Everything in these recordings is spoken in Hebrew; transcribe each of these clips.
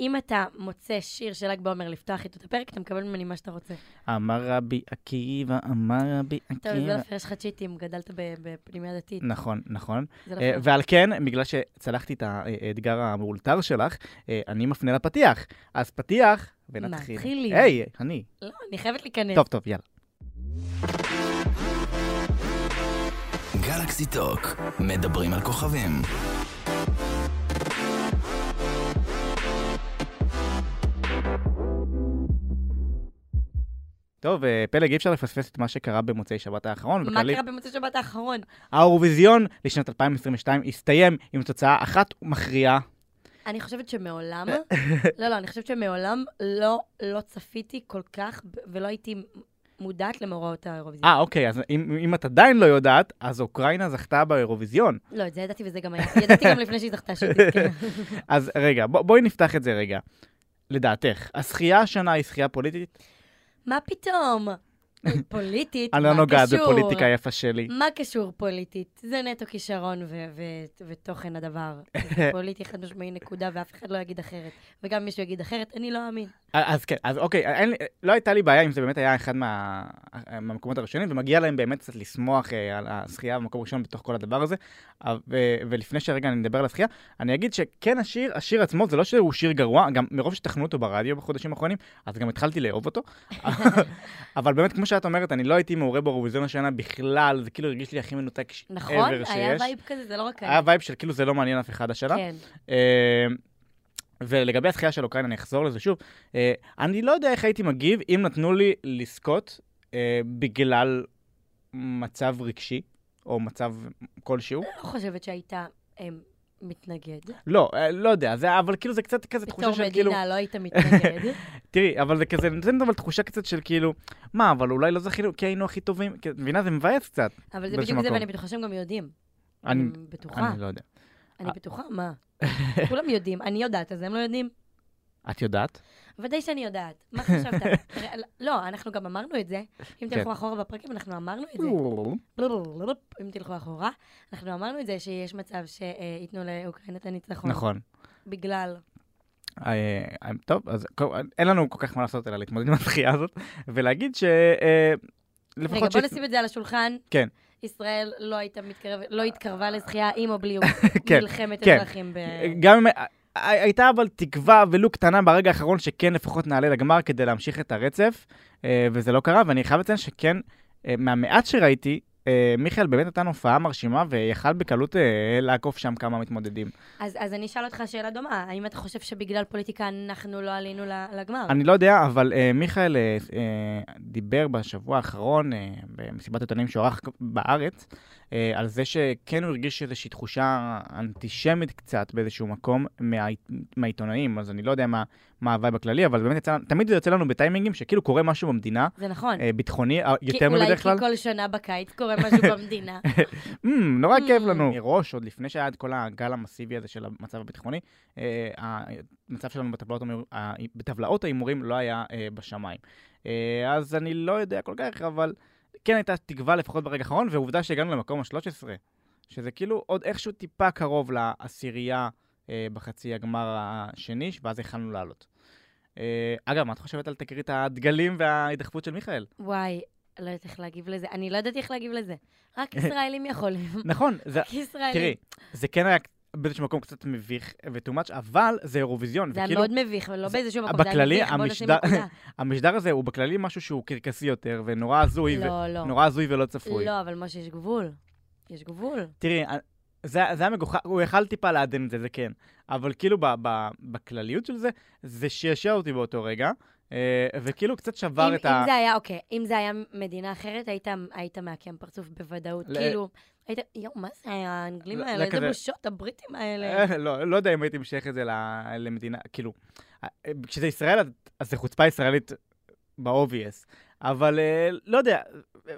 אם אתה מוצא שיר של ל"ג בעומר לפתוח איתו את הפרק, אתה מקבל ממני מה שאתה רוצה. אמר רבי עקיבא, אמר רבי טוב, זה לא עקיבא. פייר, יש לך צ'יטים, גדלת ב- בפנימיה דתית. נכון, נכון. לא אה. ועל כן, בגלל שצלחתי את האתגר המאולתר שלך, אה, אני מפנה לפתיח. אז פתיח, ונתחיל. מתחילים. היי, אני. לא, אני חייבת להיכנס. טוב, טוב, יאללה. גלקסי טוק, מדברים על כוכבים. טוב, אה, פלג, אי אפשר לפספס את מה שקרה במוצאי שבת האחרון. מה בכללי- קרה במוצאי שבת האחרון? האירוויזיון לשנת 2022 הסתיים עם תוצאה אחת מכריעה. אני חושבת שמעולם, לא, לא, אני חושבת שמעולם לא, לא צפיתי כל כך, ולא הייתי מודעת למאורעות האירוויזיון. אה, אוקיי, אז אם, אם את עדיין לא יודעת, אז אוקראינה זכתה באירוויזיון. לא, את זה ידעתי וזה גם היה. ידעתי גם לפני שהיא זכתה שהיא תזכה. אז רגע, בוא, בואי נפתח את זה רגע. לדעתך, הזכייה השנה היא זכייה פוליטית? מה פתאום? פוליטית, אני לא מה נוגעת קשור? בפוליטיקה היפה שלי. מה קשור פוליטית? זה נטו כישרון ותוכן הדבר. פוליטי חד משמעי נקודה, ואף אחד לא יגיד אחרת. וגם אם מישהו יגיד אחרת, אני לא אאמין. אז כן, אז אוקיי, אין, לי- לא הייתה לי בעיה אם זה באמת היה אחד מה, מהמקומות הראשונים, ומגיע להם באמת קצת לשמוח אה, על הזכייה במקום ראשון בתוך כל הדבר הזה. אבל- ו, ולפני שרגע אני מדבר על הזכייה, אני אגיד שכן השיר, השיר עצמו, זה לא שהוא שיר גרוע, גם מרוב שתכנו אותו ברדיו בחודשים האחרונים, אז גם התחלתי לאהוב אותו. אבל באמת, כמו שאת אומרת, אני לא הייתי מעורה באירוויזיון השנה בכלל, זה כאילו הרגיש לי הכי מנותק נכון? ever היה שיש. vibe כזה, זה לא רק היה vibe של כאילו זה לא מעניין אף אחד השנה. כן. אה, ולגבי הזכייה של אוקראינה, אני אחזור לזה שוב. אה, אני לא יודע איך הייתי מגיב אם נתנו לי לזכות אה, בגלל מצב רגשי, או מצב כלשהו. אני לא חושבת שהיית אמ, מתנגד. לא, אה, לא יודע, זה, אבל כאילו זה קצת כזה תחושה בתור של כאילו... מדינה לא היית מתנגד. תראי, אבל זה כזה, נותן אבל תחושה קצת של כאילו, מה, אבל אולי לא זכינו כי היינו הכי טובים, כי- את מבינה? זה מבאס קצת. אבל זה בדיוק זה. ואני בטוחה שהם גם יודעים. אני- אני בטוחה. אני לא יודע. אני בטוחה, מה? כולם יודעים. אני יודעת, אז הם לא יודעים. את יודעת? ודאי שאני יודעת. מה חשבת? לא, אנחנו גם אמרנו את זה. אם כן. תלכו אחורה בפרקים, אנחנו אמרנו את זה. אם תלכו אחורה, אנחנו אמרנו את זה שיש מצב שייתנו לאוקראינה את הניצחון. נכון. בגלל... אה, אה, טוב, אז אין לנו כל כך מה לעשות אלא להתמודד עם הזכייה הזאת, ולהגיד ש... אה, רגע, בוא נשים את זה על השולחן. כן. ישראל לא הייתה מתקרבת, לא התקרבה לזכייה עם או בלי כן, מלחמת כן. אזרחים ב... גם אם... הייתה אבל תקווה ולו קטנה ברגע האחרון שכן לפחות נעלה לגמר כדי להמשיך את הרצף, אה, וזה לא קרה, ואני חייב לציין שכן, אה, מהמעט שראיתי, אה, מיכאל באמת נתן הופעה מרשימה ויכל בקלות אה, לעקוף שם כמה מתמודדים. אז, אז אני אשאל אותך שאלה דומה, האם אתה חושב שבגלל פוליטיקה אנחנו לא עלינו לגמר? אני לא יודע, אבל אה, מיכאל אה, אה, דיבר בשבוע האחרון, אה, במסיבת עיתונאים שהוא ערך בארץ, על זה שכן הוא הרגיש איזושהי תחושה אנטישמית קצת באיזשהו מקום מה, מהעיתונאים, אז אני לא יודע מה, מה ה vibe הכללי, אבל באמת יצא, תמיד זה יוצא לנו בטיימינגים שכאילו קורה משהו במדינה, זה נכון. אה, ביטחוני, אה, יותר מבדרך כלל. אולי כי כל שנה בקיץ קורה משהו במדינה. "מ, נורא כיף Mm. לנו. מראש, עוד לפני שהיה את כל הגל המסיבי הזה של המצב הביטחוני, אה, המצב שלנו בטבלאות ההימורים לא היה אה, בשמיים. אה, אז אני לא יודע כל כך, אבל כן הייתה תקווה לפחות ברגע האחרון, ועובדה שהגענו למקום ה-13, שזה כאילו עוד איכשהו טיפה קרוב לעשירייה אה, בחצי הגמר השני, ואז יכלנו לעלות. אה, אגב, מה את חושבת על תקרית הדגלים וההידחפות של מיכאל? וואי, לא יודעת איך להגיב לזה. אני לא יודעת איך להגיב לזה. רק ישראלים יכולים. נכון, זה, רק ישראלים. תראי, זה כן היה באיזשהו מקום קצת מביך ו-too much, אבל זה אירוויזיון. זה היה וכאילו, מאוד מביך, ולא באיזשהו מקום, זה היה בכללי, מביך, בוא נשים המשדר- נקודה. המשדר הזה הוא בכללי משהו שהוא קרקסי יותר, ונורא הזוי, ו- לא, לא. נורא הזוי ולא צפוי. לא, אבל משה, יש גבול. יש גבול. תראי, אה, זה, זה היה מגוחך, הוא יכל טיפה לעדן את זה, זה כן. אבל כאילו ב, ב, בכלליות של זה, זה שעשע אותי באותו רגע, אה, וכאילו קצת שבר אם, את אם ה... זה היה, אוקיי, אם זה היה מדינה אחרת, היית, היית מעקם פרצוף בוודאות. ל- כאילו, היית, יואו, מה זה האנגלים לא- האלה? לא איזה בושות, הבריטים האלה. אה, לא, לא יודע אם הייתי משייך את זה למדינה, כאילו, אה, כשזה ישראל, אז- זה חוצפה ישראלית ב-obvious. אבל אה, לא יודע,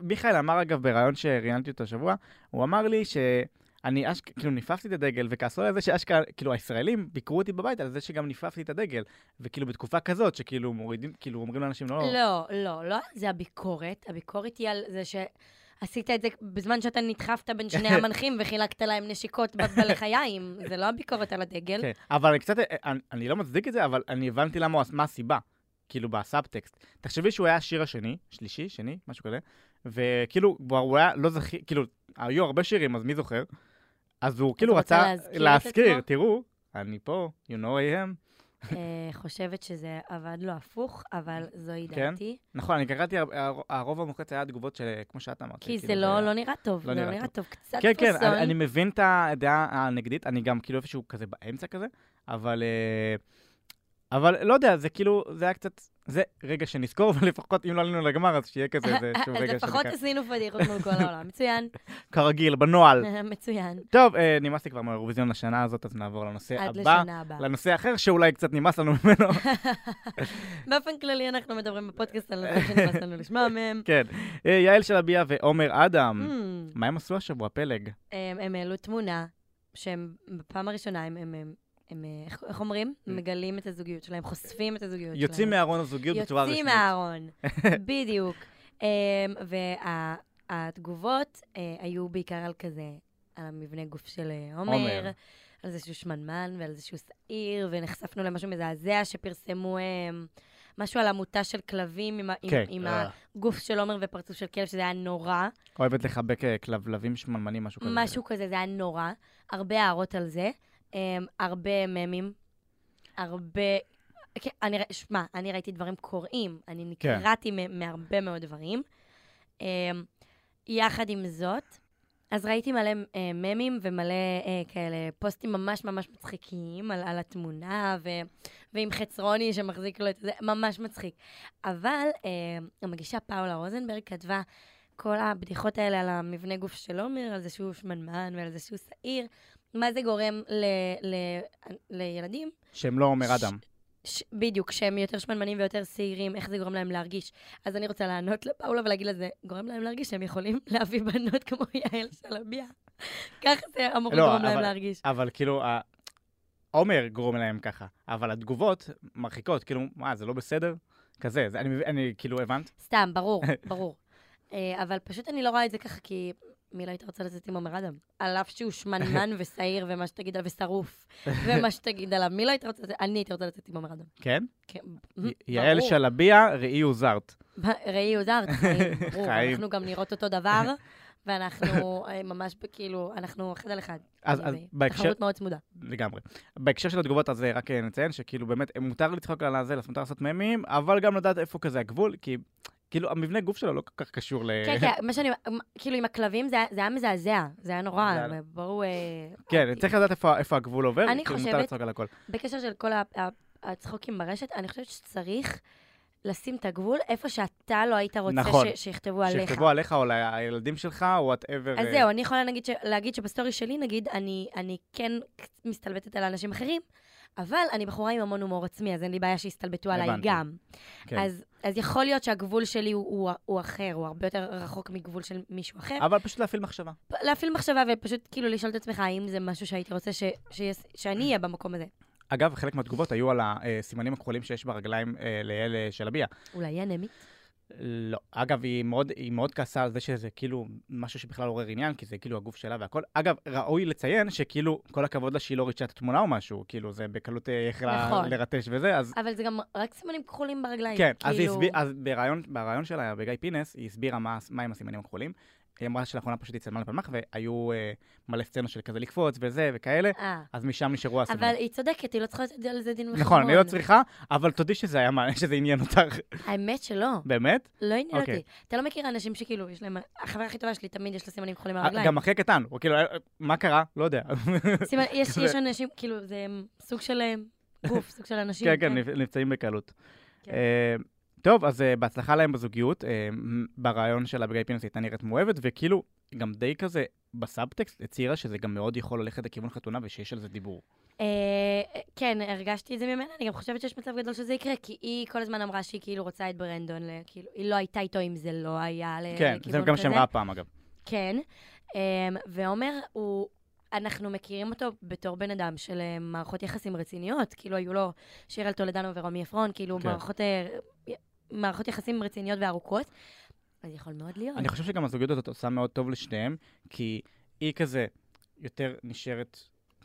מיכאל אמר אגב בריאיון שראיינתי אותו השבוע, הוא אמר לי שאני אשכ... כאילו ניפפתי את הדגל, וכעסו על זה שאשכרה, כאילו הישראלים ביקרו אותי בבית על זה שגם ניפפתי את הדגל. וכאילו בתקופה כזאת, שכאילו מורידים, כאילו אומרים לאנשים לא... לא, לא, לא על זה הביקורת. הביקורת היא על זה ש... עשית את זה בזמן שאתה נדחפת בין שני המנחים וחילקת להם נשיקות בלחיים. זה לא הביקורת על הדגל. כן, אבל קצת, אני, אני לא מצדיק את זה, אבל אני הבנתי למה, מה הסיבה, כאילו בסאבטקסט. תחשבי שהוא היה השיר השני, שלישי, שני, משהו כזה, וכאילו, הוא היה לא זכי, כאילו, היו הרבה שירים, אז מי זוכר? אז הוא כאילו רצה להזכיר? תראו, אני פה, you know I am. אה, חושבת שזה עבד לו הפוך, אבל זוהי כן? דעתי. נכון, אני קראתי, הר- הר- הרוב המוחץ היה תגובות של, כמו שאת אמרת. כי זה כאילו, לא לא נראה טוב, לא זה לא נראה טוב. קצת כן, כן. אני, אני מבין את הדעה הנגדית, אני גם כאילו איפשהו כזה באמצע כזה, אבל... אה, אבל לא יודע, זה כאילו, זה היה קצת, זה רגע שנזכור, ולפחות אם לא עלינו לגמר, אז שיהיה כזה איזשהו רגע לפחות שנקרא. עשינו פדיחות מול כל העולם. מצוין, כרגיל, בנוהל. מצוין. טוב, אה, נמאס לי כבר מהאירוויזיון לשנה הזאת, אז נעבור לנושא עד הבא. לשנה הבאה. לנושא אחר שאולי קצת נמאס לנו ממנו. באופן כללי אנחנו מדברים בפודקאסט על נושא שנמאס לנו לשמוע מהם. כן. אה, יעל שלביה ועומר אדם. Hmm, מה הם עשו השבוע, פלג? הם הם העלו תמונה שהם בפעם הראשונה, הם- הם, אה, איך- איך אומרים? מגלים את הזוגיות שלהם, חושפים את הזוגיות שלהם. יוצאים מארון הזוגיות בצורה רשמית. יוצאים מהארון, בדיוק. והתגובות היו בעיקר על כזה, על המבנה גוף של אה, עומר, עומר. על איזשהו שמנמן ועל איזשהו שעיר, ונחשפנו למשהו מזעזע שפרסמו אה, משהו על עמותה של כלבים עם, ה- עם, כן. עם הגוף של עומר ופרצוף של כלב, שזה היה נורא. אוהבת לחבק אה, כלבלבים שמנמנים, משהו כזה. משהו כזה, זה היה נורא. הרבה הערות על זה, um, הרבה ממים, הרבה... כן, אני, שמע, אני ראיתי דברים קוראים, אני כן. נקרעתי מ- מהרבה מאוד דברים. Um, יחד עם זאת, אז ראיתי מלא uh, ממים ומלא uh, כאלה פוסטים ממש ממש מצחיקים על, על התמונה, ו, ועם חצרוני שמחזיק לו את זה, ממש מצחיק. אבל uh, המגישה פאולה רוזנברג כתבה, כל הבדיחות האלה על המבנה גוף של עומר, על זה שהוא שמנמן ועל זה שהוא שעיר, מה זה גורם ל, ל, לילדים? שהם לא עומר אדם. ש, בדיוק, שהם יותר שמנמנים ויותר שעירים, איך זה גורם להם להרגיש. אז אני רוצה לענות לפאולה ולהגיד לה, זה גורם להם להרגיש שהם יכולים להביא בנות כמו יעל שלביה. ככה זה אמור לא, לגרום להם אבל- להרגיש. אבל כאילו, עומר גורם להם ככה, אבל התגובות מרחיקות, כאילו, מה, זה לא בסדר? כזה, זה, אני, אני כאילו, הבנת? סתם, ברור, ברור. אה, אבל פשוט אני לא רואה את זה ככה, כי מי לא היית רוצה לצאת עם עומר אדם? על אף שהוא שמנמן ושעיר ומה שתגיד עליו, ושרוף, ומה שתגיד עליו, מי לא היית רוצה לצאת? אני הייתי רוצה לצאת עם עומר אדם. כן? כן, יעל. שלביה, ראי עוזרת. ראי עוזר, חיים, ברור. אנחנו גם נראות אותו דבר, ואנחנו אה, ממש כאילו, אנחנו אחד על אחד. אז- אז והיא. בהקשר- תחרות מאוד צמודה. לגמרי. בהקשר של התגובות, אז אה, רק אה, נציין שכאילו באמת, אה, מותר לצחוק על הזה, מותר לעשות ממים, אבל גם לדעת איפה כזה הגבול, כי כאילו המבנה גוף שלו לא כל כך קשור ל... כן, כן, מה שאני, כאילו עם הכלבים זה היה- מזעזע, זה היה נורא, ברור. אה, כן, אהבתי. צריך לדעת איפה הגבול עובר, אני כאילו חושבת-. בקשר של כל הצחוקים ברשת, אני חושבת שצריך לשים את הגבול איפה שאתה לא היית רוצה נכון. ש- שיכתבו עליך. שיכתבו עליך או לילדים שלך, או whatever. אז זהו, אני יכולה להגיד, ש... להגיד שבסטורי שלי, נגיד, אני, אני כן מסתלבטת על אנשים אחרים, אבל אני בחורה עם המון הומור עצמי, אז אין לי בעיה שיסתלבטו עליי. גם. כן. אז, אז יכול להיות שהגבול שלי הוא, הוא, הוא אחר, הוא הרבה יותר רחוק מגבול של מישהו אחר. אבל פשוט להפעיל מחשבה. להפעיל מחשבה ופשוט כאילו לשאול את עצמך, האם זה משהו שהייתי רוצה ש... שיש... שאני אהיה במקום הזה. אגב, חלק מהתגובות היו על הסימנים הכחולים שיש ברגליים אה, ליעל אה, שלביה. אולי יהיה נמית? לא. אגב, היא מאוד, היא מאוד כעסה על זה שזה כאילו משהו שבכלל עורר עניין, כי זה כאילו הגוף שלה והכל. אגב, ראוי לציין שכאילו, כל הכבוד לה שהיא לא ריצ'ה את התמונה או משהו, כאילו, זה בקלות אה, יכלה נכון. לרטש וזה, אז... אבל זה גם רק סימנים כחולים ברגליים. כן, אז כאילו... הסביר, אז ברעיון, ברעיון שלה, בגיא פינס, היא הסבירה מה, מה עם הסימנים הכחולים. היא אמרה שלאחרונה פשוט הצטלמה לפלמ"ח, והיו אה, מלא סצנות של כזה לקפוץ וזה וכאלה, אה, אז משם נשארו הסימנים. אבל היא צודקת, היא לא צריכה לתת על זה דין וחשבון. נכון, אני לא צריכה, אבל תודי שזה היה מעניין, שזה עניין אותך. האמת שלא, באמת? לא עניין אוקיי. אותי. אתה לא מכיר אנשים שכאילו, יש להם... החברה הכי טובה שלי תמיד יש לה סימנים כחולים אה, ברגליים. גם אחרי קטן, הוא כאילו, מה קרה? לא יודע. יש. יש אנשים, כאילו, זה סוג של גוף, סוג של אנשים. כן, כן, נפ- נפצעים בקלות. כן. טוב, אז אה, בהצלחה להם בזוגיות. מ- ברעיון שלה בגיא פינס הייתה נראית מאוהבת, וכאילו, גם די כזה, בסאבטקסט הצהירה שזה גם מאוד יכול ללכת לכיוון חתונה ושיש על זה דיבור. אה, כן, הרגשתי את זה ממנה, אני גם חושבת שיש מצב גדול שזה יקרה, כי היא כל הזמן אמרה שהיא כאילו רוצה את ברנדון, כאילו, היא לא הייתה איתו אם זה לא היה כן, לכיוון זה כזה. גם שאמרה הפעם, אגב. כן, אמ, ועומר הוא, אנחנו מכירים אותו בתור בן אדם של מערכות יחסים רציניות, כאילו היו לו שירל טולדנו ורומי עפרון, כאילו כן. מערכות, מערכות יחסים רציניות וארוכות. אז יכול מאוד להיות. אני חושב שגם הזוגיות הזאת עושה מאוד טוב לשניהם, כי היא כזה יותר נשארת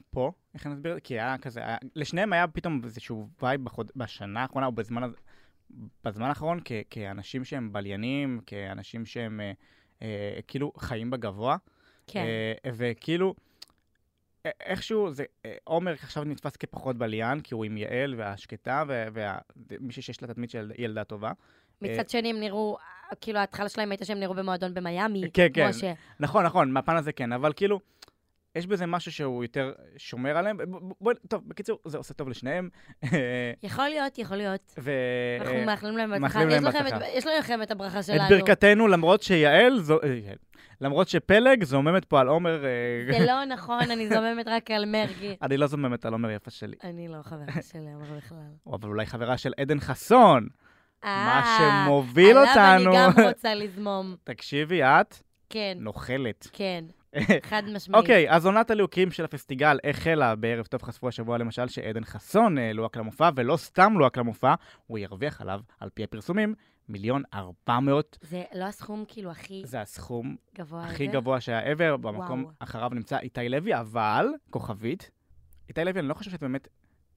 פה, איך אני אסביר? כי היה כזה, היה, לשניהם היה פתאום איזשהו vibe בחוד, בשנה האחרונה, או בזמן, בזמן האחרון, כ, כאנשים שהם בליינים, כאנשים שהם אה, אה, כאילו חיים בגבוה. כן. אה, וכאילו, איכשהו, זה, אה, עומר עכשיו נתפס כפחות בליין, כי הוא עם יעל והשקטה, ומישהי שיש לה תדמית של ילדה טובה. מצד שני, הם נראו, כאילו, ההתחלה שלהם הייתה שהם נראו במועדון במיאמי. כן, כן. משה. נכון, נכון, מהפן הזה כן, אבל כאילו, יש בזה משהו שהוא יותר שומר עליהם. ב- ב- בוא, טוב, בקיצור, זה עושה טוב לשניהם. יכול להיות, יכול להיות. ו... אנחנו מאחלים להם בהצלחה. יש את-. יש לכם את הברכה את שלנו. ברכתנו, למרות שיעל, זו- אה. למרות שפלג זוממת פה על עומר, אה, זה לא נכון, אני זוממת רק על מרגי. אני לא זוממת על עומר יפה שלי, אני לא חברה של עומר בכלל. אבל אולי חברה של עדן חסון, מה אה, שמוביל אותנו. עליו אני גם רוצה לזמום. תקשיבי, את כן, נוכלת. כן, חד משמעית. אוקיי, אז עונת הלהוקים של הפסטיגל החלה בערב טוב חשפו השבוע למשל שעדן חסון אה, לוהק למופע, ולא סתם לוהק למופע, הוא ירוויח עליו, על פי הפרסומים, מיליון ארבע מאות. זה לא הסכום כאילו הכי זה הסכום גבוה? הכי גבוה שהיה ever, במקום וואו. אחריו נמצא איתי לוי, אבל, כוכבית, איתי לוי, אני לא חושב שזה באמת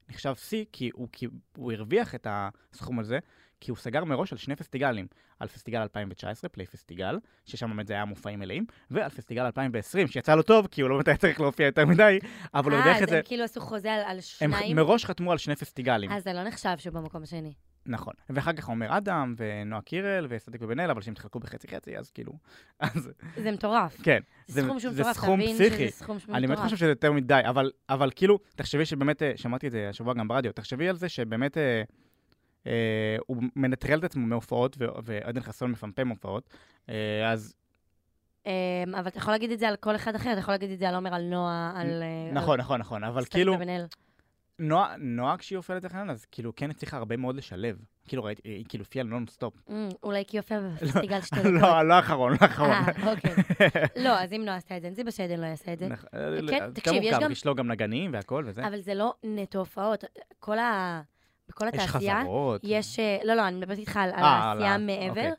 נחשב שיא, כי הוא, כי הוא הרוויח את הסכום הזה, כי הוא סגר מראש על שני פסטיגלים, על פסטיגל 2019, פליי פסטיגל, ששם באמת זה היה מופעים מלאים, ועל פסטיגל 2020, שיצא לו טוב, כי הוא לא באמת היה צריך להופיע יותר מדי, אבל הוא אה, הרוויח אז את זה. הם כאילו עשו חוזה על- על הם שניים? מראש חתמו על שני פסטיגלים. אז זה לא נחשב שהוא במקום השני. נכון. ואחר כך עומר אדם, ונועה קירל, וסדיק ובן אל, אבל שהם התחלקו בחצי-חצי, אז כאילו... אז זה מטורף. כן. זה סכום שהוא מטורף, תבין. שזה סכום שהוא אני באמת מטורף. חושב שזה יותר מדי, אבל, אבל כאילו, תחשבי שבאמת, אה, שמעתי את זה השבוע גם ברדיו, תחשבי על זה שבאמת אה, אה, הוא מנטרל את עצמו מהופעות, ועדן חסון מפמפם הופעות, אה, אז אמ, אבל אתה יכול להגיד את זה על כל אחד אחר, אתה יכול להגיד את זה על עומר, על נועה, על... אה, נכון, נכון, נכון, אבל על כאילו. נועה, נועה כשהיא הופיעה לצורך העניין, אז כאילו כן הצליחה הרבה מאוד לשלב. כאילו ראיתי, היא כאילו הופיעה נונסטופ. אמ, אולי כי יופיע בפסטיגל שתי דקות. לא, לא האחרון, לא האחרון. אה, אוקיי. לא, אז אם נועה עשתה את זה, אין סיבה שעדן לא יעשה את זה. נכון, כן, אה, תקשיב, יש גם- יש לו גם נגנים והכל וזה. אבל זה לא נטו הופעות. כל ה... בכל יש התעשייה, חזרות. יש... אה, לא, לא, אני מדברת איתך על אה, על העשייה מעבר. אוקיי.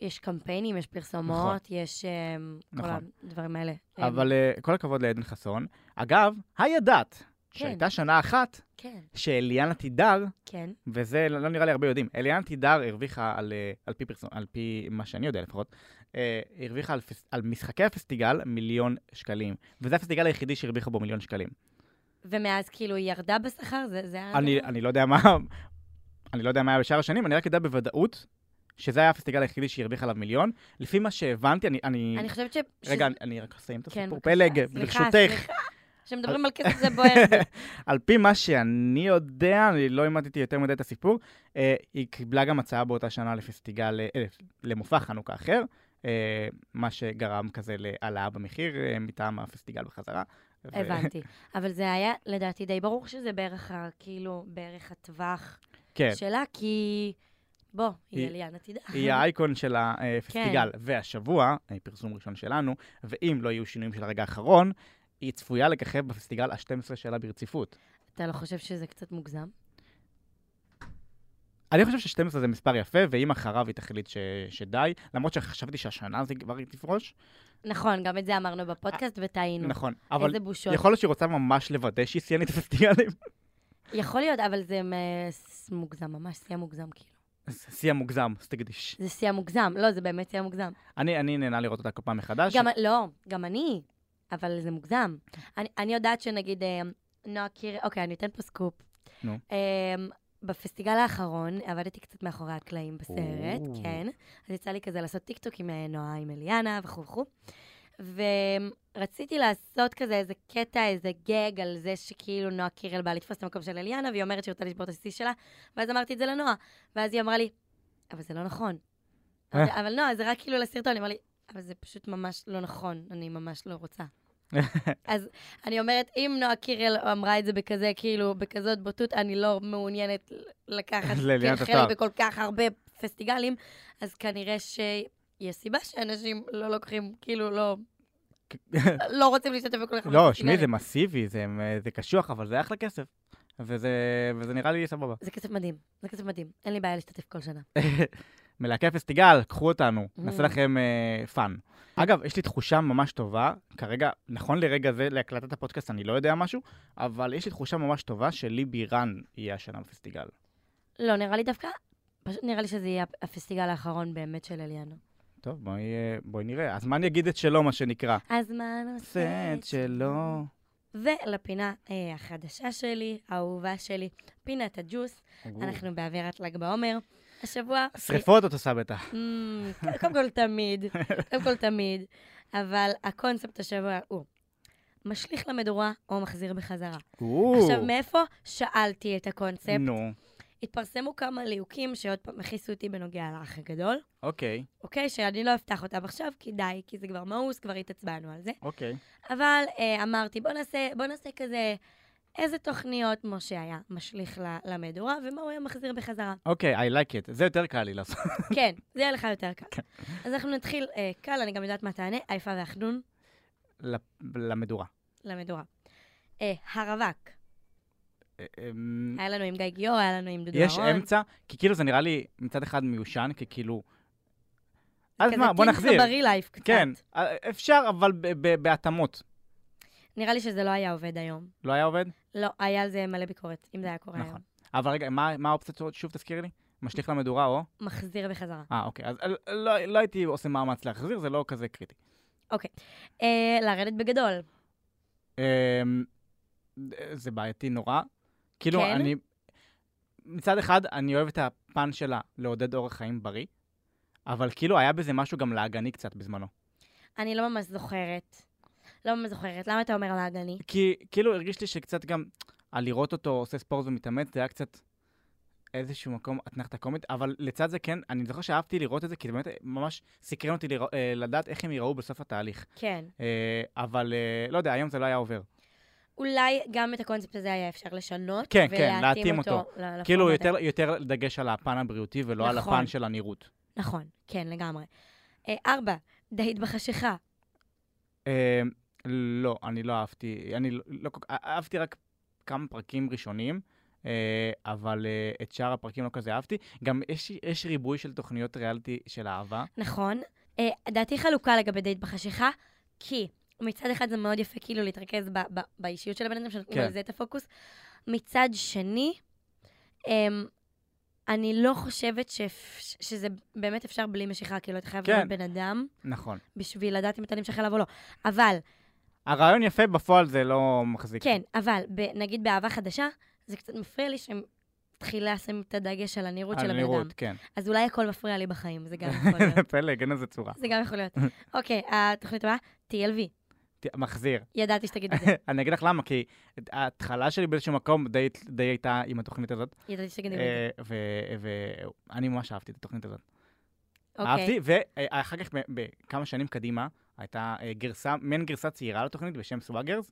יש קמפיינים, יש פרסומות, יש אמ, כל נכון. הדברים האלה. אבל אה, כל הכבוד לעדן חסון. אגב, הידעת כן. שהייתה שנה אחת כן, שאליאנה תידר, כן. וזה לא לא נראה לי הרבה יודעים, אליאנה תידר הרוויחה על, על, פי, פרסום, על פי מה שאני יודע לפחות, אה, הרוויחה על, פס, על משחקי הפסטיגל מיליון שקלים. וזה הפסטיגל היחידי שהרוויחה בו מיליון שקלים. ומאז כאילו היא ירדה בשכר? זה זה היה... אני, אני לא יודע מה, אני לא יודע מה היה בשאר השנים, אני רק יודע בוודאות שזה היה הפסטיגל היחידי שהרוויחה עליו מיליון. לפי מה שהבנתי, אני... אני... אני חושבת ש... רגע, שזה- אני, אני רק אסיים את כן, הסיפור. בבקשה. פלג, ברשותך. סליחה. כשמדברים על כסף זה בוער. על פי מה שאני יודע, אני לא אימדתי יותר מדי את הסיפור, אה, היא קיבלה גם הצעה באותה שנה לפסטיגל, אה, למופע חנוכה אחר, אה, מה שגרם כזה להעלאה במחיר אה, מטעם הפסטיגל בחזרה. הבנתי. אבל זה היה, לדעתי, די ברור שזה בערך, ה- כאילו, בערך הטווח כן, שלה, כי... בוא, היא עלייה נתידה. היא האייקון של הפסטיגל. כן. והשבוע, אה, פרסום ראשון שלנו, ואם לא יהיו שינויים של הרגע האחרון, היא צפויה לככב בפסטיגל ה-12 שלה ברציפות. אתה לא חושב שזה קצת מוגזם? אני חושב ש-12 זה מספר יפה, ואם אחריו היא תחליט ש- שדי, למרות שחשבתי שהשנה זה כבר תפרוש, נכון, גם את זה אמרנו בפודקאסט וטעינו. נכון, אבל. יכול להיות שהיא רוצה ממש לוודא שהיא שיאנית הפסטיגלים. יכול להיות, אבל זה מוגזם, ממש שיא המוגזם, כאילו. זה שיא המוגזם, סטגדיש. זה שיא המוגזם, לא, זה באמת שיא המוגזם. אני אני נהנה לראות אותה כל פעם מחדש. גם, לא, גם אני, אבל זה מוגזם. אני, אני יודעת שנגיד, אה, נועה קירל, אוקיי, אני אתן פה סקופ. נו. אה, בפסטיגל האחרון עבדתי קצת מאחורי הקלעים בסרט, או. כן. אז יצא לי כזה לעשות טיקטוק עם אה, נועה, עם אליאנה וכו' וכו'. ורציתי לעשות כזה איזה קטע, איזה גג על זה שכאילו נועה קירל באה לתפוס את המקום של אליאנה, והיא אומרת שהיא רוצה לשבור את השיא שלה, ואז אמרתי את זה לנועה. ואז היא אמרה לי, אבל זה לא נכון. אה. אבל נועה, זה רק כאילו לסרטון. היא אמרה לי, אבל זה פשוט ממש לא נכון, אני ממש לא רוצה. אז אני אומרת, אם נועה קירל אמרה את זה בכזה, כאילו, בכזאת בוטות, אני לא מעוניינת לקחת חלק. בכל כך הרבה פסטיגלים, אז כנראה שיש סיבה שאנשים לא לוקחים, כאילו, לא... לא רוצים להשתתף בכל כך הרבה לא. שמי, זה מסיבי, זה זה קשוח, אבל זה אחלה כסף. וזה וזה נראה לי סבבה. זה כסף מדהים, זה כסף מדהים. אין לי בעיה להשתתף כל שנה. מלהקי הפסטיגל, קחו אותנו, נעשה Mm. לכם אה, fun. אגב, יש לי תחושה ממש טובה, כרגע, נכון לרגע זה, להקלטת הפודקאסט, אני לא יודע משהו, אבל יש לי תחושה ממש טובה שלי בירן יהיה השנה בפסטיגל. לא, נראה לי דווקא, פשוט נראה לי שזה יהיה הפסטיגל האחרון באמת של אליאנה. טוב, בואי, אה, בואי נראה. הזמן יגיד את שלו, מה שנקרא. הזמן עושה את שלו. ולפינה אה, החדשה שלי, האהובה שלי, פינת הג'וס. אנחנו באווירת ל"ג בעומר. השבוע... שריפות את עושה בטח. קודם כל תמיד, קודם כל תמיד, אבל הקונספט השבוע הוא משליך למדורה או מחזיר בחזרה. עכשיו, מאיפה שאלתי את הקונספט? נו, התפרסמו כמה ליהוקים שעוד פעם הכעיסו אותי בנוגע לאח הגדול, אוקיי, אוקיי? שאני לא אפתח אותם עכשיו, כי די, כי זה כבר מאוס, כבר התעצבנו על זה. אוקיי. אבל אה, אמרתי, בוא נעשה, בוא נעשה כזה, איזה תוכניות משה היה משליך למדורה, ומה הוא היה מחזיר בחזרה. אוקיי, I like it. זה יותר קל לי לעשות. כן, זה יהיה לך יותר קל. אז אנחנו נתחיל אה, קל, אני גם יודעת מה תענה, עייפה ואחדון לפ- למדורה. למדורה. אה, הרווק, אה, אמ, היה לנו עם גיא גיור, היה לנו עם דודו יש אהרון. אמצע, כי כאילו זה נראה לי מצד אחד מיושן, כי כאילו... אז כזה מה, בוא נחזיר. חברי לייף קצת. כן, אפשר, אבל בהתאמות. נראה לי שזה לא היה עובד היום. לא היה עובד? לא, היה על זה מלא ביקורת, אם זה היה קורה נכון. היום. אבל רגע, מה מה האופציות? שוב תזכירי לי? משליך למדורה או? מחזיר בחזרה. אה, אוקיי. אז אה, לא לא הייתי עושה מאמץ להחזיר, זה לא כזה קריטי. אה, לרדת בגדול. אמ, זה בעייתי נורא. כאילו, כן? אני... מצד אחד, אני אוהב את הפן שלה לעודד אורח חיים בריא, אבל כאילו היה בזה משהו גם לעגני קצת בזמנו. אני לא ממש זוכרת. לא זוכרת. למה אתה אומר לעגני? כי כאילו הרגיש לי שקצת גם, על לראות אותו עושה ספורט ומתאמץ, זה היה קצת איזשהו מקום אתנחתא קומית, אבל לצד זה כן, אני זוכר שאהבתי לראות את זה, כי זה באמת ממש סקרן אותי לרא- אה, לדעת איך הם ייראו בסוף התהליך. כן. אה, אבל אה, לא יודע, היום זה לא היה עובר. אולי גם את הקונספט הזה היה אפשר לשנות. כן, כן, להתאים אותו. ל- לפורמט כאילו. יותר, יותר דגש על הפן הבריאותי ולא על נכון. הפן של הנראות. נכון, כן, לגמרי. אה, ארבע, דייט בחשיכה. אה, לא, אני לא אהבתי, אני לא, לא כל כך, אהבתי רק כמה פרקים ראשונים, אה, אבל אה, את שאר הפרקים לא כזה אהבתי. גם יש, יש ריבוי של תוכניות ריאליטי של אהבה. נכון. אה, דעתי חלוקה לגבי דייט בחשיכה, כי מצד אחד זה מאוד יפה כאילו להתרכז ב- ב- באישיות של הבן אדם, שנותנים כן. על זה את הפוקוס. מצד שני, אמ, אני לא חושבת שאפ- שזה באמת אפשר בלי משיכה, כאילו, אתה חייב כן. להיות בן אדם נכון. בשביל לדעת אם אתה נמשך אליו או לא. אבל, הרעיון יפה, בפועל זה לא מחזיק. כן, אבל ב- נגיד באהבה חדשה, זה קצת מפריע לי שהם תחילה לשים את הדגש על הנראות של על הבן אדם. הנראות, כן. אז אולי הכל מפריע לי בחיים, זה גם יכול להיות. פלג, אין לזה צורה. זה גם יכול להיות. אוקיי, התוכנית הבאה, TLV. מחזיר. ידעתי שתגיד את זה. אני אגיד לך למה, כי ההתחלה שלי באיזשהו מקום די די הייתה עם התוכנית הזאת, ידעתי שתגיד את אה, זה. ואני ממש אהבתי את התוכנית הזאת. אוקיי. אהבתי, ואחר כך בכמה שנים קדימה, הייתה אה, גרסה, מעין גרסה צעירה לתוכנית בשם סוואגרס.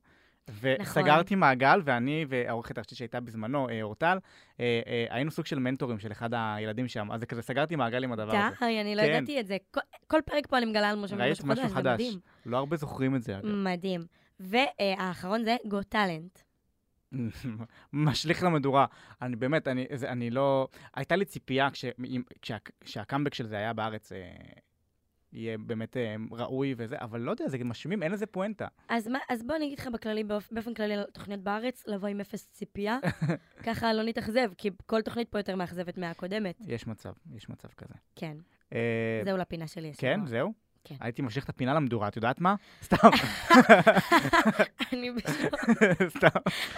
וסגרתי מעגל, ואני והעורכת הראשית שהייתה בזמנו, אה, אורטל, אה, אה, היינו סוג של מנטורים של אחד הילדים שם, אז זה כזה סגרתי מעגל עם הדבר הזה. די, אני לא כן. ידעתי את זה. כל- כל פרק פה אני מגלה על משהו משהו משהו חדש, זה חדש. מדהים. לא הרבה זוכרים את זה, אגב. מדהים. והאחרון זה גו טאלנט. משליך למדורה. אני באמת, אני, זה, אני לא... הייתה לי ציפייה כש, כשה, כשהקאמבק של זה היה בארץ, אה, יהיה באמת אה, ראוי וזה, אבל לא יודע, זה משמיעים, אין לזה פואנטה. אז מה- אז בוא אני אגיד לך בכללי, באופ- באופן כללי על תוכניות בארץ, לבוא עם אפס ציפייה, ככה לא נתאכזב, כי כל תוכנית פה יותר מאכזבת מהקודמת. יש מצב, יש מצב כזה. כן, אה, זהו לפינה שלי. כן. זהו? כן. הייתי משליך את הפינה למדורה, את יודעת מה? סתם, אני בשוק. סתם.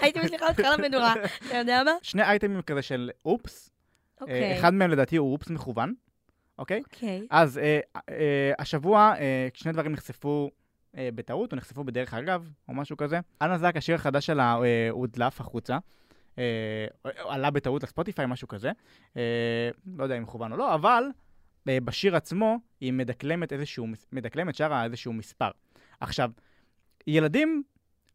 הייתי משליחה אותך למדורה, אתה יודע מה? שני אייטמים כזה של אופס, אה, אוקיי. אחד מהם לדעתי הוא אופס מכוון, אוקיי? אוקיי. אז אה, אה, השבוע אה, שני דברים נחשפו אה, בטעות, או נחשפו בדרך אגב, או משהו כזה. אנה זק, השיר החדש שלה אה, הודלף החוצה. אה, עלה בטעות לספוטיפיי, משהו כזה. אה, לא יודע אם מכוון או לא, אבל אה, בשיר עצמו היא מדקלמת איזשהו, מדקלמת, שרה איזשהו מספר. עכשיו, ילדים,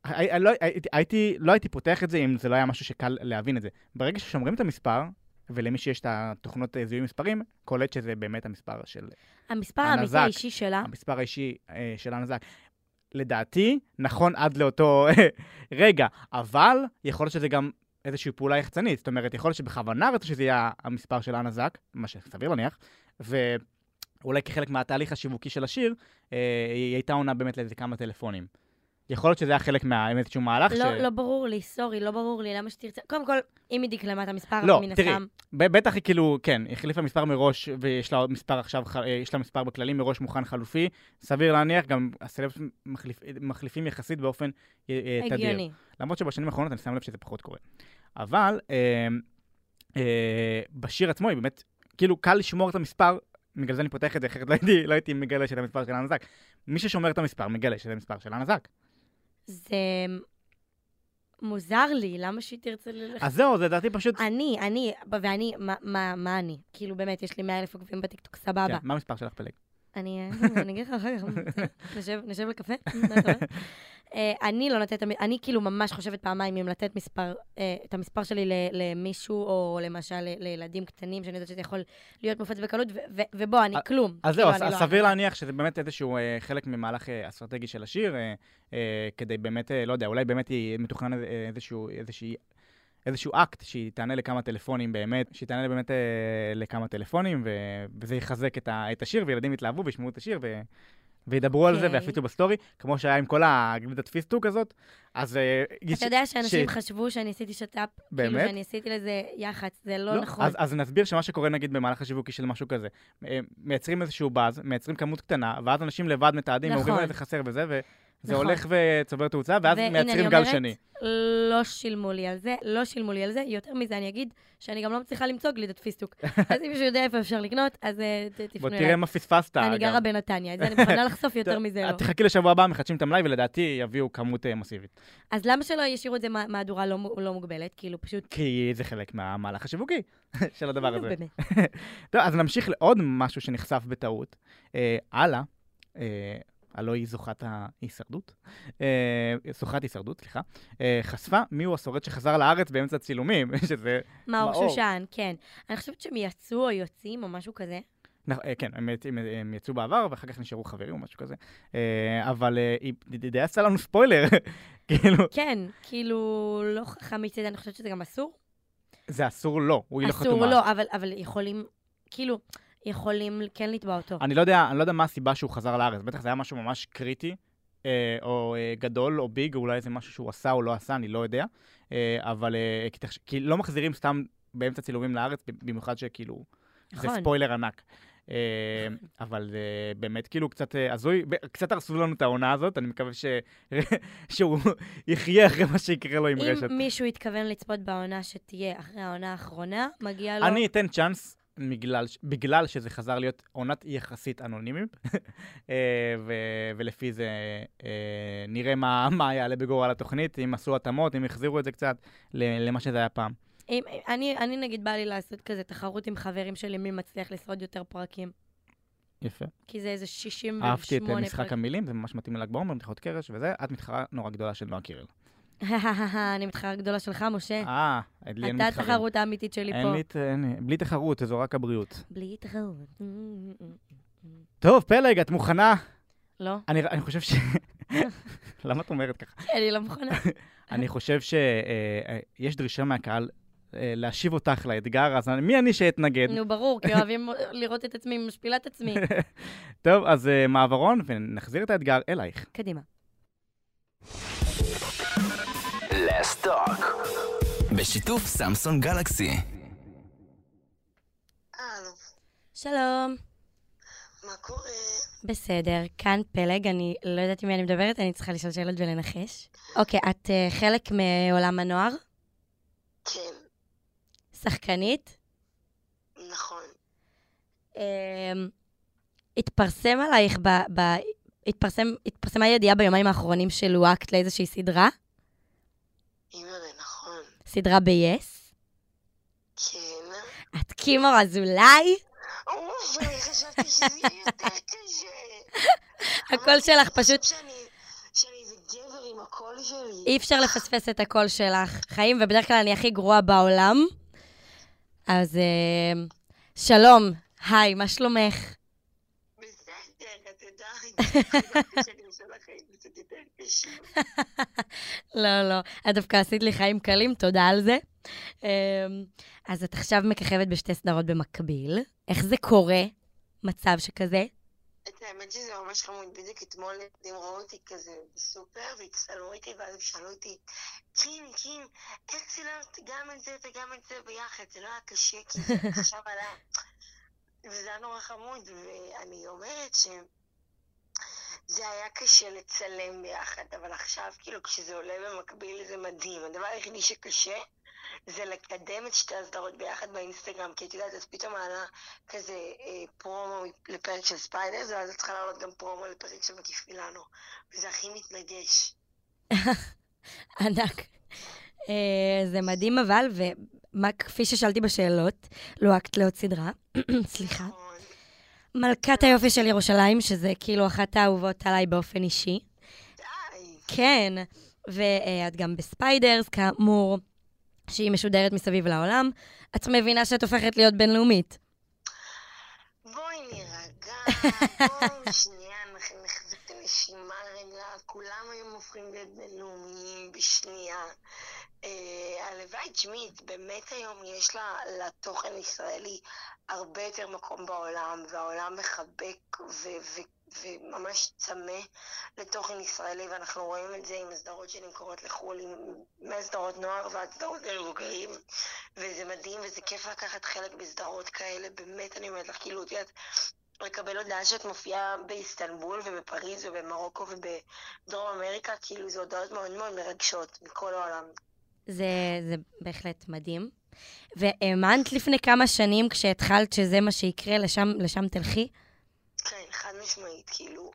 הי- הי- לא, הייתי, לא הייתי פותח את זה אם זה לא היה משהו שקל להבין את זה. ברגע ששומרים את המספר, ולמי שיש את התוכנות אה, זיהוי מספרים, קולט שזה באמת המספר של המספר האמיתי הנזק. האישי שלה, המספר האישי אה, של הנזק. לדעתי, נכון עד לאותו רגע, אבל יכול להיות שזה גם איזושהי פעולה יחצנית. זאת אומרת, יכול להיות שבכוונה רצו שזה יהיה המספר של אנה זק, מה שסביר להניח, ואולי כחלק מהתהליך השיווקי של השיר, אה, היא הייתה עונה באמת לאיזה כמה טלפונים. יכול להיות שזה היה חלק מה... איזשהו מהלך לא, לא ברור לי, סורי, לא ברור לי, למה שתרצה... קודם כל, אם היא דקלמה את המספר, לא, מן תראי, הסתם... ב- בטח היא כאילו, כן, היא החליפה מספר מראש, ויש לה מספר עכשיו, אה, יש לה מספר בכללים מראש מוכן חלופי. סביר להניח, גם הסלבס מחליפ, מחליפים יחסית באופן אה, אה, תדיר. הגיוני. למרות שבשנים האחרונות אני שם לב שזה פחות קורה. אבל אה, אה, בשיר עצמו היא באמת, כאילו קל לשמור את המספר, בגלל זה אני פותח את זה, אחרת לא הייתי, לא הייתי מגלה שזה המספר של הנזק. מי ששומר את המספר מגלה שזה המספר של הנזק. זה מוזר לי, למה שהיא תרצה ללכת? אז זהו, זה לדעתי פשוט... אני, אני, ואני, מה- מה מה אני? כאילו, באמת, יש לי 100 אלף עוקבים בטיקטוק, סבבה. כן, מה המספר שלך פלג? אני אה, אני אגיד לך אחר כך, נשב- לקפה? אה, אני לא נותנת, אני כאילו ממש חושבת פעמיים אם לתת מספר, אה, את המספר שלי למישהו, או למשל לילדים קטנים, שאני יודעת שזה יכול להיות מופץ בקלות, ובוא, אני כלום. אז כאילו, זהו, אז לא- סביר להניח שזה באמת איזשהו חלק ממהלך אסטרטגי של השיר, כדי באמת, לא יודע, אולי באמת היא איזשהו, איזושהי, איזשהו אקט שהיא תענה לכמה טלפונים באמת, שהיא תענה באמת אה, לכמה טלפונים, ו- וזה יחזק את, ה- את השיר, וילדים יתלהבו וישמעו את השיר, ו... וידברו על זה אוקיי. ויפיצו בסטורי, כמו שהיה עם כל הגלידת פיסטוק הזאת, אז... אה, אתה יודע שאנשים ש- חשבו שאני עשיתי שת"פ, כאילו באמת? שאני עשיתי לזה יח"צ, זה לא נכון. אז, אז נסביר שמה שקורה נגיד במהלך השיווקי של משהו כזה, אה, מייצרים איזשהו באז, מייצרים כמות קטנה, ואז אנשים לבד מתעדים, נכון. איזה חסר וזה, וזה נכון. הולך וצובר תאוצה, ואז והנה, מייצרים אני גל אומרת, שני. לא שילמו לי על זה, לא שילמו לי על זה. יותר מזה, אני אגיד שאני גם לא מצליחה למצוא גלידת פיסטוק. אז אם מישהו יודע איפה אפשר לקנות, אז אה, ת- בוא תפנו תראה אליי. מה פספסת. אני אגב. גרה בנתניה, את זה אני מוכנה לחשוף יותר מזה לא. תחכי לשבוע הבא, מחדשים את המלאי, ולדעתי יביאו כמות אה, מסיבית. אז למה שלא ישאירו את זה מה- מהדורה לא לא מוגבלת? כאילו, פשוט... כי זה חלק מהמהלך השיווקי של הדבר הזה. טוב, אז נמשיך לעוד משהו שנחשף בטעות. אה, הלוא היא זוכת ההישרדות, אה, זוכת הישרדות, סליחה, אה, חשפה מיהו השורד שחזר לארץ באמצע הצילומים, שזה... מאור מאור. שושן, כן. אני חושבת שהם יצאו או יוצאים או משהו כזה. אה, כן, הם, הם, הם יצאו בעבר, ואחר כך נשארו חברים או משהו כזה. אה, אבל אה, היא די עשתה לנו ספוילר, כאילו, כן, כאילו, לא חכם מצד, אני חושבת שזה גם אסור. זה אסור לו, הוא היא לא חתומה. אסור, לא, אבל, אבל יכולים, כאילו, יכולים כן לתבוע אותו. אני לא יודע, אני לא יודע מה הסיבה שהוא חזר לארץ, בטח זה היה משהו ממש קריטי, אה, או אה, גדול, או ביג, או אולי זה משהו שהוא עשה או לא עשה, אני לא יודע. אה, אבל אה, כי, תחש- כי לא מחזירים סתם באמצע צילומים לארץ, במיוחד שכאילו, זה נכון. ספוילר ענק. אה, אבל זה באמת כאילו קצת אה, הזוי, ב- קצת הרסו לנו את העונה הזאת, אני מקווה ש... שהוא יחיה אחרי מה שיקרה לו עם רשת. אם מישהו התכוון לצפות בעונה שתהיה אחרי העונה האחרונה, מגיע לו... אני אתן צ'אנס בגלל, בגלל שזה חזר להיות עונת יחסית אנונימית, אה, ו- ולפי זה אה, נראה מה, מה יעלה בגורל התוכנית, אם עשו התאמות, אם החזירו את זה קצת למה שזה היה פעם. אם, אני, אני נגיד בא לי לעשות כזה תחרות עם חברים שלי מי מצליח לשרוד יותר פרקים. יפה. כי זה איזה 68 אהבתי את פרקים. משחק המילים, זה ממש מתאים לל"ג בעומר, בדיחות קרש וזה, את מתחרה נורא גדולה של נועה קירל. אני מתחרה גדולה שלך, משה. אה, לי אין אתה מתחרים. התחרות האמיתית שלי פה. אין לי- בלי תחרות, זו רק הבריאות. בלי תחרות. טוב, פלג, את מוכנה? לא? אני, חושב ש... למה את אומרת ככה? אני לא מוכנה. אני חושב שיש דרישה מהקהל אה, להשיב אותך לאתגר, אז מי אני שאתנגד? נו, ברור, כי אוהבים לראות את עצמי, משפילה את עצמי. טוב, אז אה, מעברון, ונחזיר את האתגר אלייך. קדימה. Let's talk. בשיתוף סמסונג גלקסי. הלו, שלום. מה קורה? בסדר, כאן פלג, אני לא יודעת עם מי אני מדברת, אני צריכה לשאול שאלות ולנחש. אוקיי, את אה, חלק מעולם הנוער? כן, שחקנית? נכון. אמ, התפרסם עלייך ב... ב... התפרסם, התפרסמה ידיעה ביומיים האחרונים שלוהקת לאיזושהי סדרה? אימא'לה, נכון. סדרה ב-yes? כן. את קים אור אזולאי? אוף, אני חשבתי שזה יהיה יותר קשה. הקול שלך פשוט... אמרתי, שאני שאני איזה גבר עם הקול שלי. אי אפשר לפספס את הקול שלך, חיים, ובדרך כלל אני הכי גרועה בעולם. אז אה, שלום, היי, מה שלומך? בסדר, את יודעת. לא, לא. את דווקא עשית לי חיים קלים, תודה על זה. אמ, אז את עכשיו מככבת בשתי סדרות במקביל. איך זה קורה, מצב שכזה? את האמת שזה ממש חמוד, בדיוק אתמול הם ראו אותי כזה בסופר, והצטלמו איתי, ואז הם שאלו אותי, קים, קים, איך צילמת גם את זה וגם את זה ביחד? זה לא היה קשה, כי זה עכשיו עלה. וזה היה נורא חמוד, ואני אומרת ש... זה היה קשה לצלם ביחד, אבל עכשיו, כאילו, כשזה עולה במקביל זה מדהים. הדבר היחידי שקשה זה לקדם את שתי הסדרות ביחד באינסטגרם, כי את יודעת, אז פתאום עלה כזה אה, פרומו לפרק של ספיידרס, ואז את צריכה לעלות גם פרומו לפרק של מקיף מילאנו. וזה הכי מתנגש. ענק. אה, זה מדהים אבל, ומה, כפי ששאלתי בשאלות, לוהקת לעוד סדרה, סליחה. מלכת היופי של ירושלים, שזה כאילו אחת האהובות עליי באופן אישי. די. כן, ואת גם בספיידרס, כאמור, שהיא משודרת מסביב לעולם. את מבינה שאת הופכת להיות בינלאומית. בואי נירגע, בואו שנייה הנשימה רגע, כולם היום הופכים להיות בינלאומיים בשנייה. אה, הלוואי, תשמעי, באמת היום יש לה, לתוכן ישראלי הרבה יותר מקום בעולם, והעולם מחבק ו- ו- וממש צמא לתוכן ישראלי, ואנחנו רואים את זה עם הסדרות שנמכרות לחו"ל, עם מהסדרות נוער ועד סדרות למבוגרים, וזה מדהים וזה כיף לקחת חלק בסדרות כאלה, באמת אני אומרת לך, כאילו, את יודעת, לקבל הודעה שאת מופיעה באיסטנבול ובפריז ובמרוקו ובדרום אמריקה, כאילו זה הודעות מאוד מאוד מרגשות מכל העולם. זה, זה בהחלט מדהים. והאמנת לפני כמה שנים, כשהתחלת שזה מה שיקרה, לשם, לשם תלכי? כן, חד משמעית, כאילו,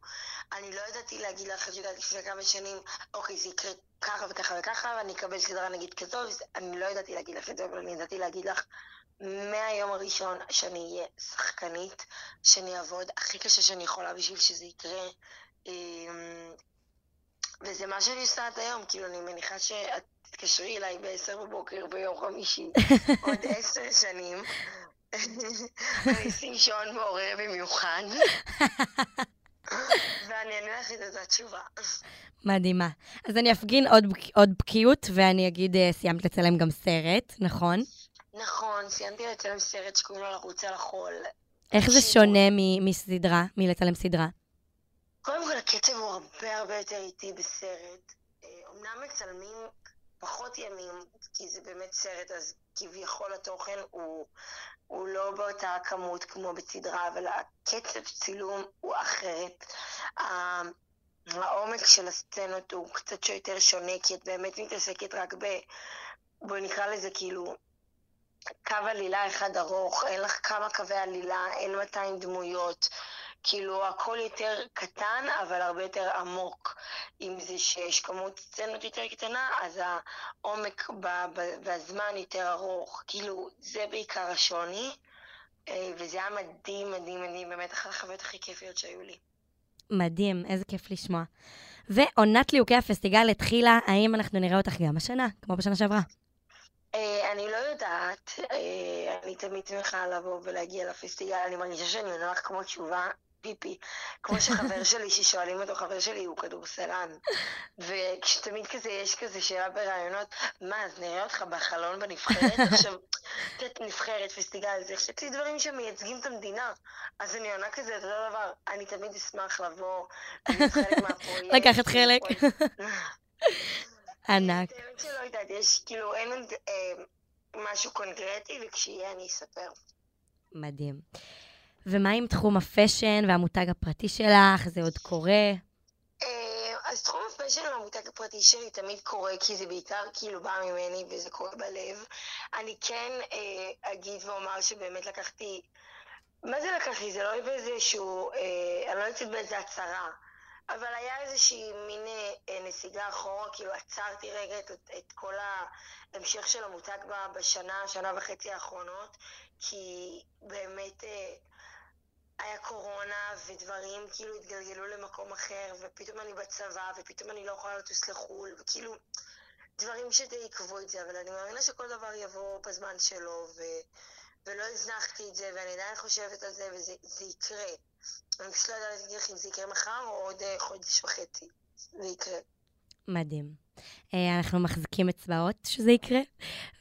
אני לא ידעתי להגיד לך, את יודעת, לפני כמה שנים, אוקיי, זה יקרה ככה וככה וככה, ואני אקבל סדרה נגיד כזו, אני לא ידעתי להגיד לך את זה, אבל אני ידעתי להגיד לך מהיום הראשון שאני אהיה שחקנית, שאני אעבוד הכי קשה שאני יכולה בשביל שזה יקרה. אמ, וזה מה שאני עושה עד היום, כאילו, אני מניחה שאת תתקשרי אליי ב-10 בבוקר ביום חמישי, עוד עשר שנים. אני אשים שעון מעורר במיוחד, ואני אענה לך את אותה תשובה. מדהימה. אז אני אפגין עוד, עוד בקיאות, ואני אגיד, אה, סיימת לצלם גם סרט, נכון? נכון, סיימתי לצלם סרט שקוראים לו לרוץ על החול. איך זה. שונה מ- מסדרה, מלצלם סדרה? קודם כל, הקצב הוא הרבה הרבה יותר איטי בסרט. אה, אומנם מצלמים פחות ימים, כי זה באמת סרט, אז כביכול התוכן הוא, הוא לא באותה כמות כמו בסדרה, אבל הקצב צילום הוא אחרת. ה- העומק של הסצנות הוא קצת יותר שונה, כי את באמת מתעסקת רק ב... בואי נקרא לזה כאילו קו עלילה אחד ארוך, אין לך כמה קווי עלילה, אין 200 דמויות. כאילו הכל יותר קטן, אבל הרבה יותר עמוק. אם זה שיש כמות סצנות יותר קטנה, אז העומק והזמן יותר ארוך. כאילו, זה בעיקר השוני, אה, וזה היה מדהים, מדהים, מדהים, באמת אחת החוויות הכי כיפיות שהיו לי. מדהים, איזה כיף לשמוע. ועונת ליהוקי הפסטיגל התחילה, האם אנחנו נראה אותך גם השנה, כמו בשנה שעברה? אה, אני לא יודעת, אה, אני תמיד שמחה לבוא ולהגיע לפסטיגל, אני מרגישה שאני עונה לך כמו תשובה פיפי, כמו שחבר שלי, ששואלים אותו, חבר שלי הוא כדורסלן, וכשתמיד כזה, יש כזה שאלה בראיונות, מה, אז נראה אותך בחלון בנבחרת? עכשיו, את נבחרת, פסטיגל, זה יש לי דברים שמייצגים את המדינה, אז אני עונה כזה אותו דבר, אני תמיד אשמח לבוא, להיות חלק מהפרויקט. לקחת חלק. ענק. שלא יודעת, יש כאילו, אין עוד אה, משהו קונקרטי, וכשיהיה אני אספר. מדהים. ומה עם תחום ה fashion והמותג הפרטי שלך? זה עוד קורה? אה, אז תחום ה fashion המותג הפרטי שלי תמיד קורה, כי זה בעיקר כאילו בא ממני וזה קורה בלב. אני כן אה, אגיד ואומר שבאמת לקחתי... מה זה לקחתי? זה לא באיזשהו... אה, אני לא יוצאת באיזה הצהרה. אבל היה איזושהי מין אה, אה, נסיגה אחורה, כאילו עצרתי רגע את, את כל ההמשך של המותג בשנה, שנה וחצי האחרונות, כי באמת אה, היה קורונה ודברים כאילו התגלגלו למקום אחר, ופתאום אני בצבא, ופתאום אני לא יכולה לטוס לחו"ל, וכאילו דברים שדי עיכבו את זה, אבל אני מאמינה שכל דבר יבוא בזמן שלו, ו... ולא הזנחתי את זה, ואני עדיין חושבת על זה, וזה זה יקרה. אני פשוט לא יודעת להגיד לך אם זה יקרה מחר או עוד אה, חודש וחצי. זה יקרה. מדהים. אה, אנחנו מחזיקים אצבעות שזה יקרה,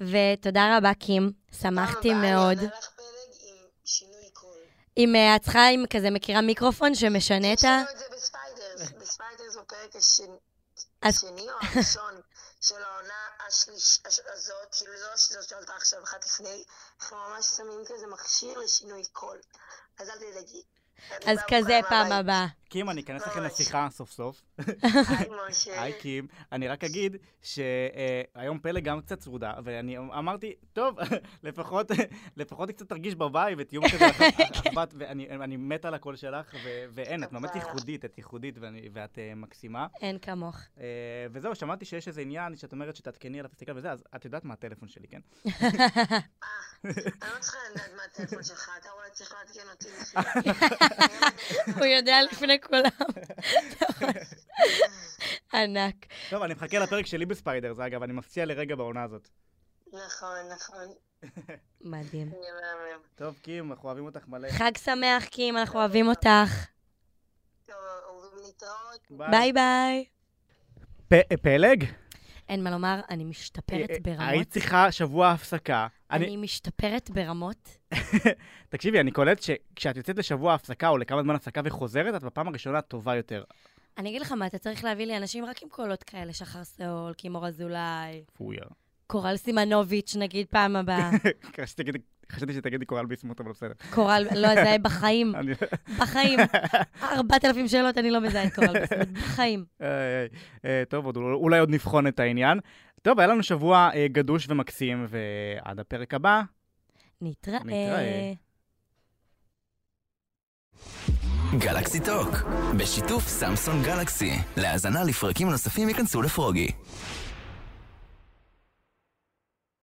ותודה רבה, קים. שמחתי מאוד. אם אה, את צריכה, אם כזה מכירה מיקרופון שמשנה את יש ה... לנו את זה בספיידרס, בספיידרס בפרק השני, או הראשון של העונה הזאת, כאילו לא שזאת שעלתה עכשיו אחת לפני, אנחנו ממש שמים כזה מכשיר לשינוי קול. אז אל תדאגי. אז כזה פעם. הבאה. קים, אני אכנס לכם. לשיחה סוף סוף. היי משה. היי קים, אני רק אגיד שהיום פלג גם קצת צרודה, ואני אמרתי, טוב, לפחות לפחות היא קצת תרגיש בבית ותהיו כזה אחת, ואני אני מת על הקול שלך, ואין, את באמת. ייחודית, את ייחודית ואני- ואת אה, מקסימה. אין כמוך. אה, וזהו, שמעתי שיש איזה עניין שאת אומרת שתעדכני על הפסטיקל וזה, אז את יודעת מה הטלפון שלי, כן? אני לא צריכה לדעת מה הטלפון שלך, אתה אולי צריך לעדכן אותי. הוא יודע לפני כולם. ענק. טוב, אני מחכה לפרק שלי בספיידר, זה אגב, אני מפציע לרגע בעונה הזאת. נכון, נכון. מדהים. טוב, קים, אנחנו אוהבים אותך מלא. חג שמח, קים, אנחנו אוהבים אותך. טוב, אוהבים להתראות. ביי ביי. פלג? אין מה לומר, אני משתפרת אה, ברמות. היית צריכה שבוע הפסקה. אני- אני משתפרת ברמות. תקשיבי, אני קולט שכשאת יוצאת לשבוע הפסקה או לכמה זמן הפסקה וחוזרת, את בפעם הראשונה טובה יותר. אני אגיד לך מה, אתה צריך להביא לי אנשים רק עם קולות כאלה, שחר סאול, קימור אזולאי, פויה. קורל סימנוביץ', נגיד פעם הבאה. חשבתי שתגידי קורל ביסמוט, אבל בסדר. קורל, לא אזהה בחיים, בחיים. ארבעת אלפים שאלות, אני לא מזהה את קורל ביסמוט, בחיים. אה, טוב, אולי עוד נבחון את העניין. טוב, היה לנו שבוע אה, גדוש ומקסים, ועד הפרק הבא. נתראה. נתראה. גלקסי טוק, בשיתוף סמסון גלקסי. להאזנה לפרקים נוספים ייכנסו לפרוגי.